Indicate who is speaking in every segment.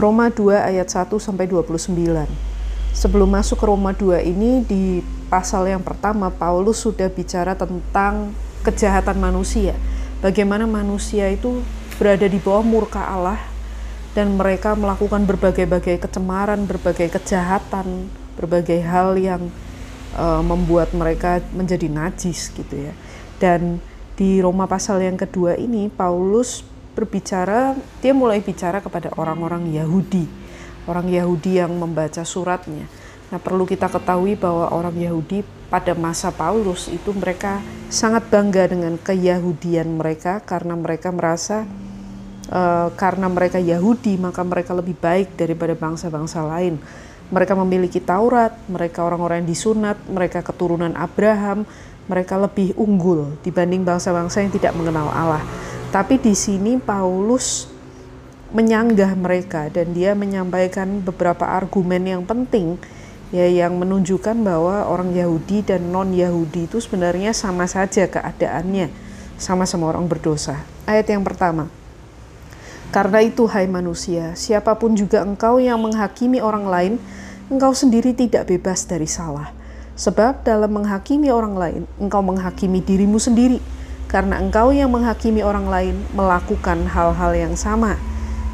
Speaker 1: Roma 2 ayat 1 sampai 29. Sebelum masuk ke Roma 2 ini di pasal yang pertama Paulus sudah bicara tentang kejahatan manusia. Bagaimana manusia itu berada di bawah murka Allah dan mereka melakukan berbagai-bagai kecemaran, berbagai kejahatan, berbagai hal yang uh, membuat mereka menjadi najis gitu ya. Dan di Roma pasal yang kedua ini Paulus berbicara, dia mulai bicara kepada orang-orang Yahudi, orang Yahudi yang membaca suratnya. Nah, perlu kita ketahui bahwa orang Yahudi pada masa Paulus itu mereka sangat bangga dengan keyahudian mereka karena mereka merasa uh, karena mereka Yahudi maka mereka lebih baik daripada bangsa-bangsa lain. Mereka memiliki Taurat, mereka orang-orang yang disunat, mereka keturunan Abraham, mereka lebih unggul dibanding bangsa-bangsa yang tidak mengenal Allah. Tapi di sini Paulus menyanggah mereka dan dia menyampaikan beberapa argumen yang penting ya yang menunjukkan bahwa orang Yahudi dan non Yahudi itu sebenarnya sama saja keadaannya, sama-sama orang berdosa. Ayat yang pertama. Karena itu hai manusia, siapa pun juga engkau yang menghakimi orang lain, engkau sendiri tidak bebas dari salah. Sebab dalam menghakimi orang lain, engkau menghakimi dirimu sendiri karena engkau yang menghakimi orang lain melakukan hal-hal yang sama.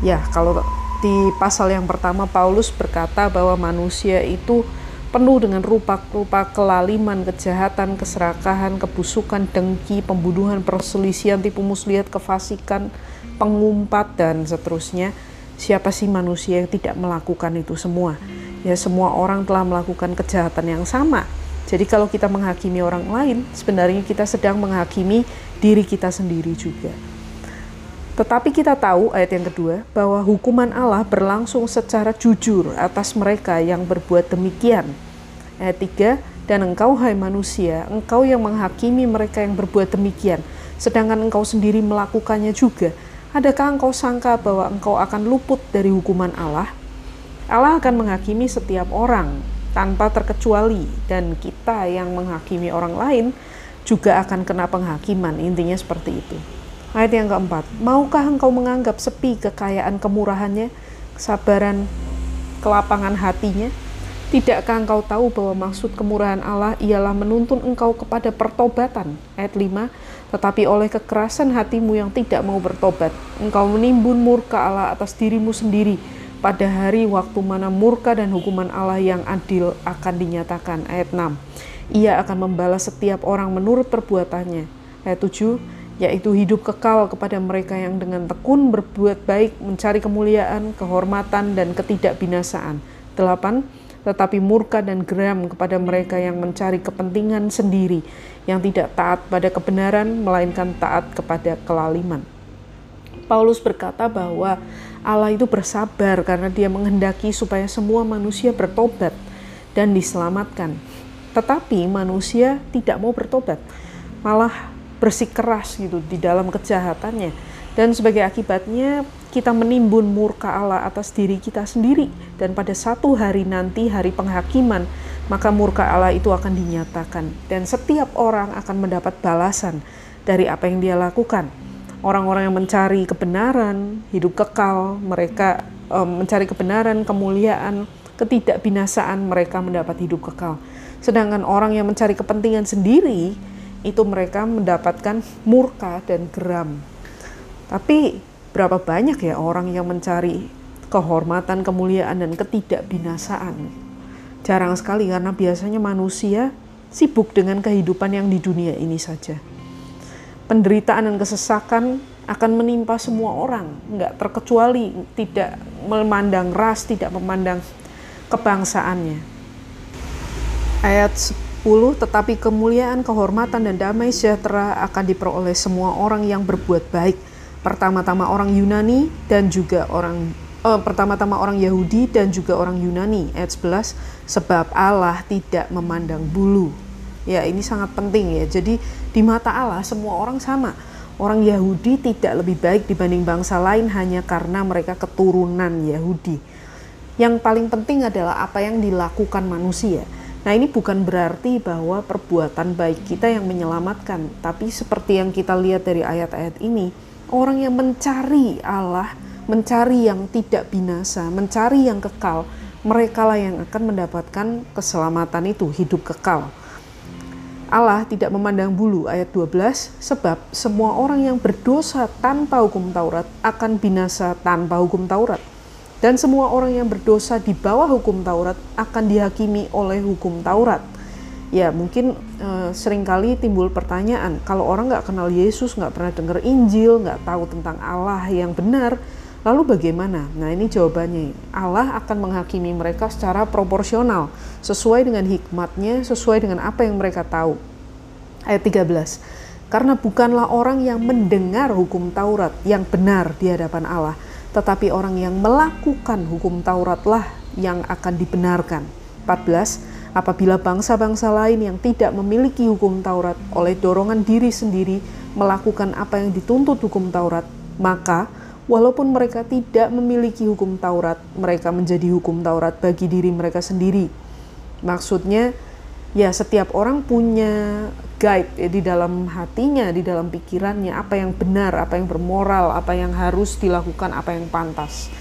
Speaker 1: Ya, kalau di pasal yang pertama Paulus berkata bahwa manusia itu penuh dengan rupa-rupa kelaliman, kejahatan, keserakahan, kebusukan, dengki, pembunuhan, perselisihan, tipu muslihat, kefasikan, pengumpat dan seterusnya. Siapa sih manusia yang tidak melakukan itu semua? Ya semua orang telah melakukan kejahatan yang sama. Jadi kalau kita menghakimi orang lain, sebenarnya kita sedang menghakimi diri kita sendiri juga. Tetapi kita tahu ayat yang kedua bahwa hukuman Allah berlangsung secara jujur atas mereka yang berbuat demikian. Ayat 3, dan engkau hai manusia, engkau yang menghakimi mereka yang berbuat demikian, sedangkan engkau sendiri melakukannya juga. Adakah engkau sangka bahwa engkau akan luput dari hukuman Allah? Allah akan menghakimi setiap orang tanpa terkecuali dan kita yang menghakimi orang lain juga akan kena penghakiman. Intinya seperti itu. Ayat yang keempat, maukah engkau menganggap sepi kekayaan kemurahannya, kesabaran, kelapangan hatinya? Tidakkah engkau tahu bahwa maksud kemurahan Allah ialah menuntun engkau kepada pertobatan? Ayat 5, tetapi oleh kekerasan hatimu yang tidak mau bertobat, engkau menimbun murka Allah atas dirimu sendiri pada hari waktu mana murka dan hukuman Allah yang adil akan dinyatakan. Ayat 6, ia akan membalas setiap orang menurut perbuatannya. Ayat 7, yaitu hidup kekal kepada mereka yang dengan tekun berbuat baik, mencari kemuliaan, kehormatan, dan ketidakbinasaan. 8. Tetapi murka dan geram kepada mereka yang mencari kepentingan sendiri, yang tidak taat pada kebenaran, melainkan taat kepada kelaliman. Paulus berkata bahwa Allah itu bersabar karena dia menghendaki supaya semua manusia bertobat dan diselamatkan. Tetapi manusia tidak mau bertobat, malah bersikeras gitu di dalam kejahatannya. Dan sebagai akibatnya kita menimbun murka Allah atas diri kita sendiri. Dan pada satu hari nanti, hari penghakiman, maka murka Allah itu akan dinyatakan. Dan setiap orang akan mendapat balasan dari apa yang dia lakukan. Orang-orang yang mencari kebenaran, hidup kekal, mereka um, mencari kebenaran, kemuliaan, ketidakbinasaan, mereka mendapat hidup kekal Sedangkan orang yang mencari kepentingan sendiri itu mereka mendapatkan murka dan geram. Tapi berapa banyak ya orang yang mencari kehormatan, kemuliaan dan ketidakbinasaan? Jarang sekali karena biasanya manusia sibuk dengan kehidupan yang di dunia ini saja. Penderitaan dan kesesakan akan menimpa semua orang, nggak terkecuali tidak memandang ras, tidak memandang kebangsaannya ayat 10 tetapi kemuliaan, kehormatan dan damai sejahtera akan diperoleh semua orang yang berbuat baik. Pertama-tama orang Yunani dan juga orang eh, pertama-tama orang Yahudi dan juga orang Yunani. Ayat 11 sebab Allah tidak memandang bulu. Ya, ini sangat penting ya. Jadi di mata Allah semua orang sama. Orang Yahudi tidak lebih baik dibanding bangsa lain hanya karena mereka keturunan Yahudi. Yang paling penting adalah apa yang dilakukan manusia Nah, ini bukan berarti bahwa perbuatan baik kita yang menyelamatkan, tapi seperti yang kita lihat dari ayat-ayat ini, orang yang mencari Allah, mencari yang tidak binasa, mencari yang kekal, mereka lah yang akan mendapatkan keselamatan itu, hidup kekal. Allah tidak memandang bulu ayat 12 sebab semua orang yang berdosa tanpa hukum Taurat akan binasa tanpa hukum Taurat dan semua orang yang berdosa di bawah hukum Taurat akan dihakimi oleh hukum Taurat. Ya mungkin e, sering kali timbul pertanyaan kalau orang nggak kenal Yesus nggak pernah dengar Injil nggak tahu tentang Allah yang benar Lalu bagaimana? Nah ini jawabannya. Allah akan menghakimi mereka secara proporsional, sesuai dengan hikmatnya, sesuai dengan apa yang mereka tahu. Ayat 13. Karena bukanlah orang yang mendengar hukum Taurat yang benar di hadapan Allah, tetapi orang yang melakukan hukum Tauratlah yang akan dibenarkan. 14. Apabila bangsa-bangsa lain yang tidak memiliki hukum Taurat oleh dorongan diri sendiri melakukan apa yang dituntut hukum Taurat, maka Walaupun mereka tidak memiliki hukum Taurat, mereka menjadi hukum Taurat bagi diri mereka sendiri. Maksudnya, ya setiap orang punya guide ya, di dalam hatinya, di dalam pikirannya, apa yang benar, apa yang bermoral, apa yang harus dilakukan, apa yang pantas.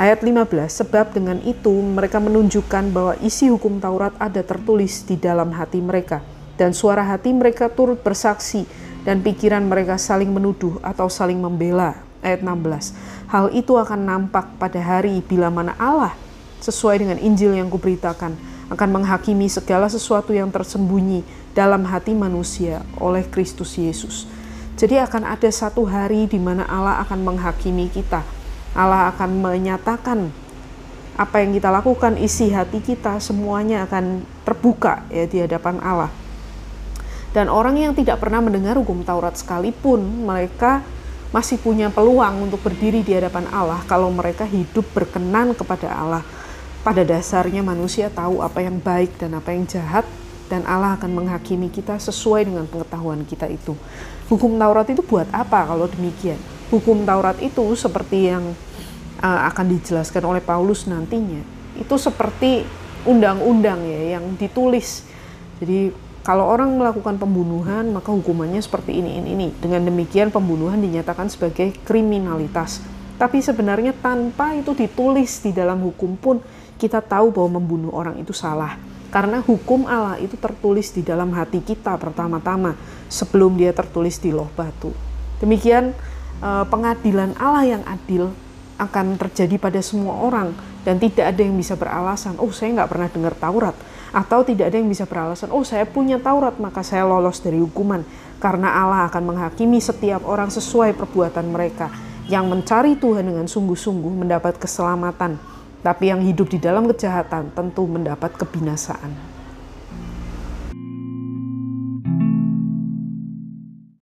Speaker 1: Ayat 15, sebab dengan itu mereka menunjukkan bahwa isi hukum Taurat ada tertulis di dalam hati mereka, dan suara hati mereka turut bersaksi, dan pikiran mereka saling menuduh atau saling membela ayat 16. Hal itu akan nampak pada hari bila mana Allah sesuai dengan Injil yang kuberitakan akan menghakimi segala sesuatu yang tersembunyi dalam hati manusia oleh Kristus Yesus. Jadi akan ada satu hari di mana Allah akan menghakimi kita. Allah akan menyatakan apa yang kita lakukan, isi hati kita semuanya akan terbuka ya di hadapan Allah. Dan orang yang tidak pernah mendengar hukum Taurat sekalipun, mereka masih punya peluang untuk berdiri di hadapan Allah kalau mereka hidup berkenan kepada Allah. Pada dasarnya manusia tahu apa yang baik dan apa yang jahat dan Allah akan menghakimi kita sesuai dengan pengetahuan kita itu. Hukum Taurat itu buat apa kalau demikian? Hukum Taurat itu seperti yang uh, akan dijelaskan oleh Paulus nantinya. Itu seperti undang-undang ya yang ditulis. Jadi kalau orang melakukan pembunuhan, maka hukumannya seperti ini, ini, ini. Dengan demikian pembunuhan dinyatakan sebagai kriminalitas. Tapi sebenarnya tanpa itu ditulis di dalam hukum pun, kita tahu bahwa membunuh orang itu salah. Karena hukum Allah itu tertulis di dalam hati kita pertama-tama, sebelum dia tertulis di loh batu. Demikian eh, pengadilan Allah yang adil akan terjadi pada semua orang dan tidak ada yang bisa beralasan, oh saya nggak pernah dengar Taurat, atau tidak ada yang bisa beralasan, oh saya punya Taurat maka saya lolos dari hukuman. Karena Allah akan menghakimi setiap orang sesuai perbuatan mereka. Yang mencari Tuhan dengan sungguh-sungguh mendapat keselamatan. Tapi yang hidup di dalam kejahatan tentu mendapat kebinasaan.